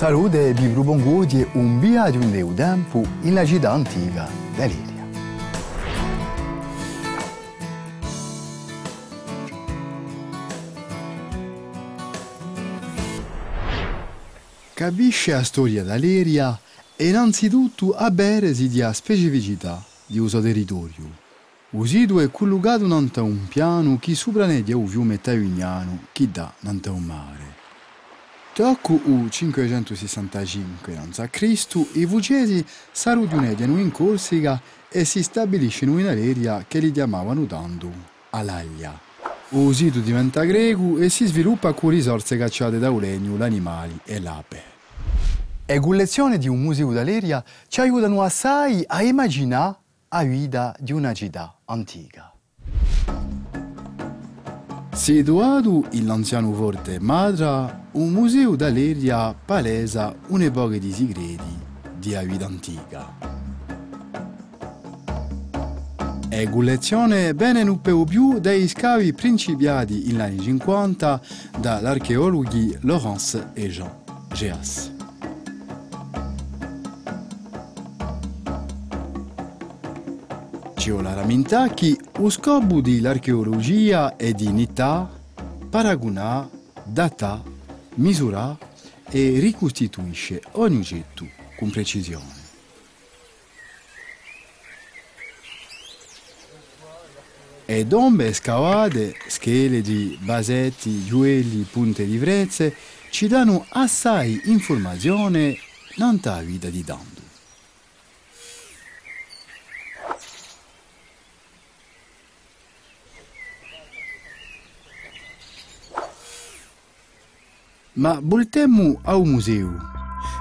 Salute, Bibru Bongodi e un via di un deu tempo in la città antica d'Aliria. Capisce la storia d'Aleria e innanzitutto a beresi di specificità di uso territorio. Il sito è collocato in un piano che sopranedia il fiume Tavignano che dà in un mare. Tocco u 565 a.C. i vucesi s'arrudiunediano in Corsica e si stabiliscono in un'area che li chiamavano tanto Alaglia. Il sito diventa greco e si sviluppa con risorse cacciate da legno, l'animali e l'ape. E con lezioni di un museo d'Aleria ci aiutano assai a immaginare la vita di una città antica. Situato nell'anziano forte Madra, un museo d'Aleria palesa un'epoca di segreti di vita antica. E collezione bene non più dai scavi principiati negli anni 50 dall'archeologi Laurence e Jean Geas. Giola Ramintacchi, lo scopo dell'archeologia è di unità, paragonare, data, misurare e ricostituisce ogni oggetto con precisione. E dombe scavate, scheletri, basetti, gioielli, punte di vrezze ci danno assai informazione nella vita di Dando. Ma voltemmo al museo.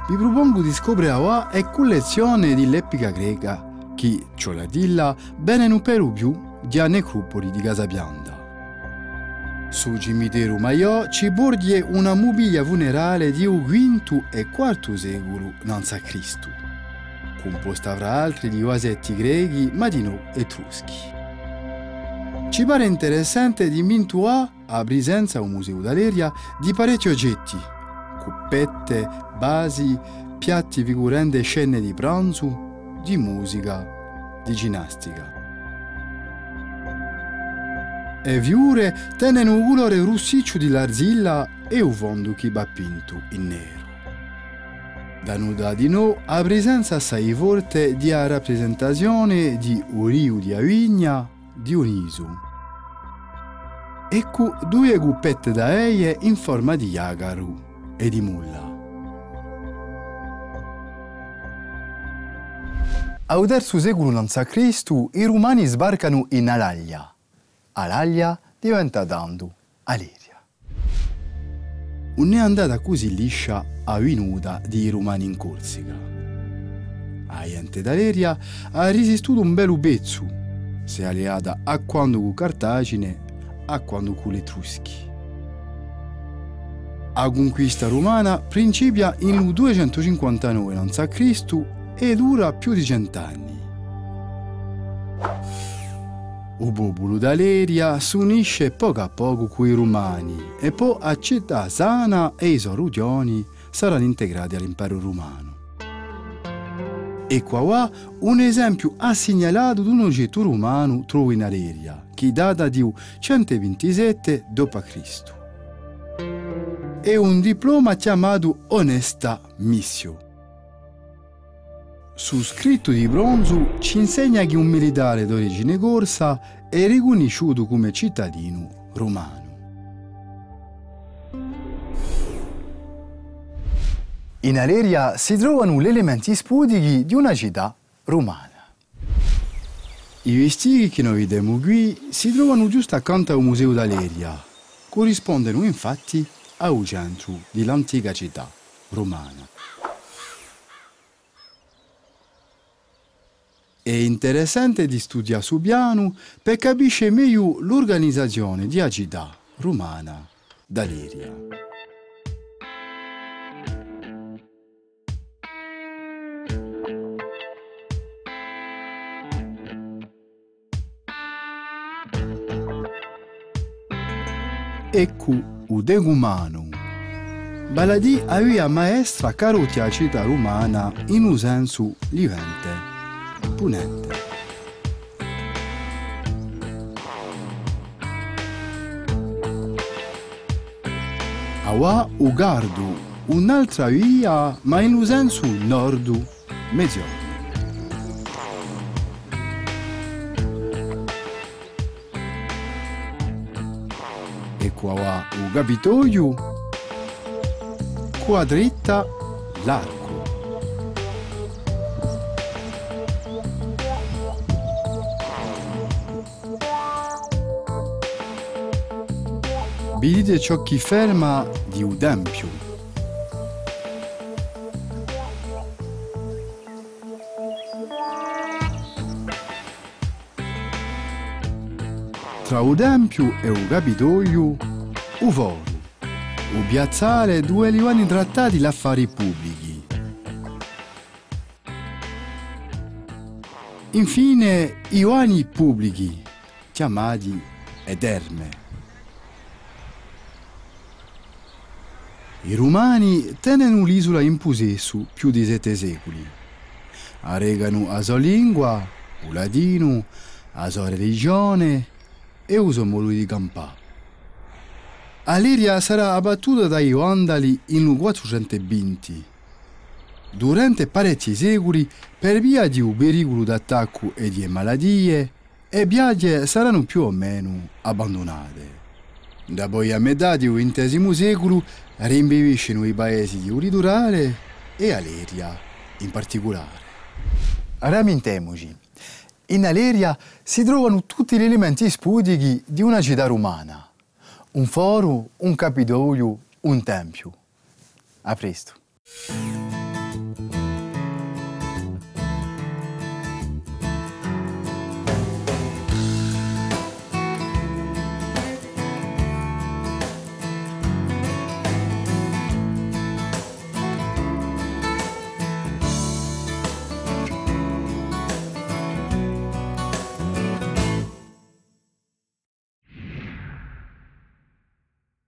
Vi propongo di scoprire è collezione dell'epica greca che, ciò la dilla, bene non per più di necropoli di Casabianda. Sul cimitero Maiò ci borghe una mobilia funerale di V e IV secolo a Cristo, composta fra altri di vasetti grechi, ma di no etruschi. Ci pare interessante di mintuare a presenza al Museo d'Aleria di parecchi oggetti, cuppette, basi, piatti figurenti scene di pranzo, di musica, di ginnastica. E viure tengono un colore rossiccio di l'arzilla e un fondo che va pinto in nero. Da nuda di no a presenza assai forte di a rappresentazione di Uriu di Avigna, Dioniso. Ecco due guppette da eie in forma di yagaru e di mulla. Al terzo secolo a.C. i romani sbarcano in Alaglia. Alaglia diventa Dandu, Aliria. Non è andata così liscia a venuta di romani in Corsica. A gente d'Aleria ha resistuto un bel pezzo, si è alleata a quando con Cartagine a quando con gli Etruschi. La conquista romana principia in 259 a.C. e dura più di cent'anni. Il popolo d'Aleria si unisce poco a poco con i romani e poi a città sana e i Sorudioni saranno integrati all'impero romano. E qua un esempio assegnalato di un oggetto romano trovato in Aleria, che data di 127 d.C. È un diploma chiamato Onesta Missio. Su scritto di bronzo ci insegna che un militare d'origine corsa è riconosciuto come cittadino romano. In Aleria si trovano gli elementi spudichi di una città romana. I vestiti che noi vediamo qui si trovano giusto accanto al Museo d'Aleria. Corrispondono infatti al centro dell'antica città romana. È interessante di studiare su piano per capire meglio l'organizzazione una città romana d'Aleria. O degumano. Baladì aveva maestra carotia la città romana in un senso livente, punente. Awa u gardu un'altra via, ma in un senso nord, mezz'ora. E qua va u Capitoio, qua dritta l'arco. Vedete ciò che ferma di Udempio. Tra Udempio e u Capitoio, u Voro, u piazzale dove venivano trattati gli affari pubblici. Infine, i uani pubblici, chiamati Ederme. I romani tennero l'isola in possesso più di sette secoli. Arregano la sua lingua, il ladino, la sua religione e uso modo di campare. Aliria sarà abbattuta dai Vandali in 420. Durante parecchi secoli, per via di un pericolo d'attacco e di malattie, le piagge saranno più o meno abbandonate. Da poi a metà del XX secolo rinviviscono i paesi di litorale e Aleria in particolare. Ramentiamoci, in Aleria si trovano tutti gli elementi spudichi di una città romana. Un foro, un capitolio, un tempio. A presto.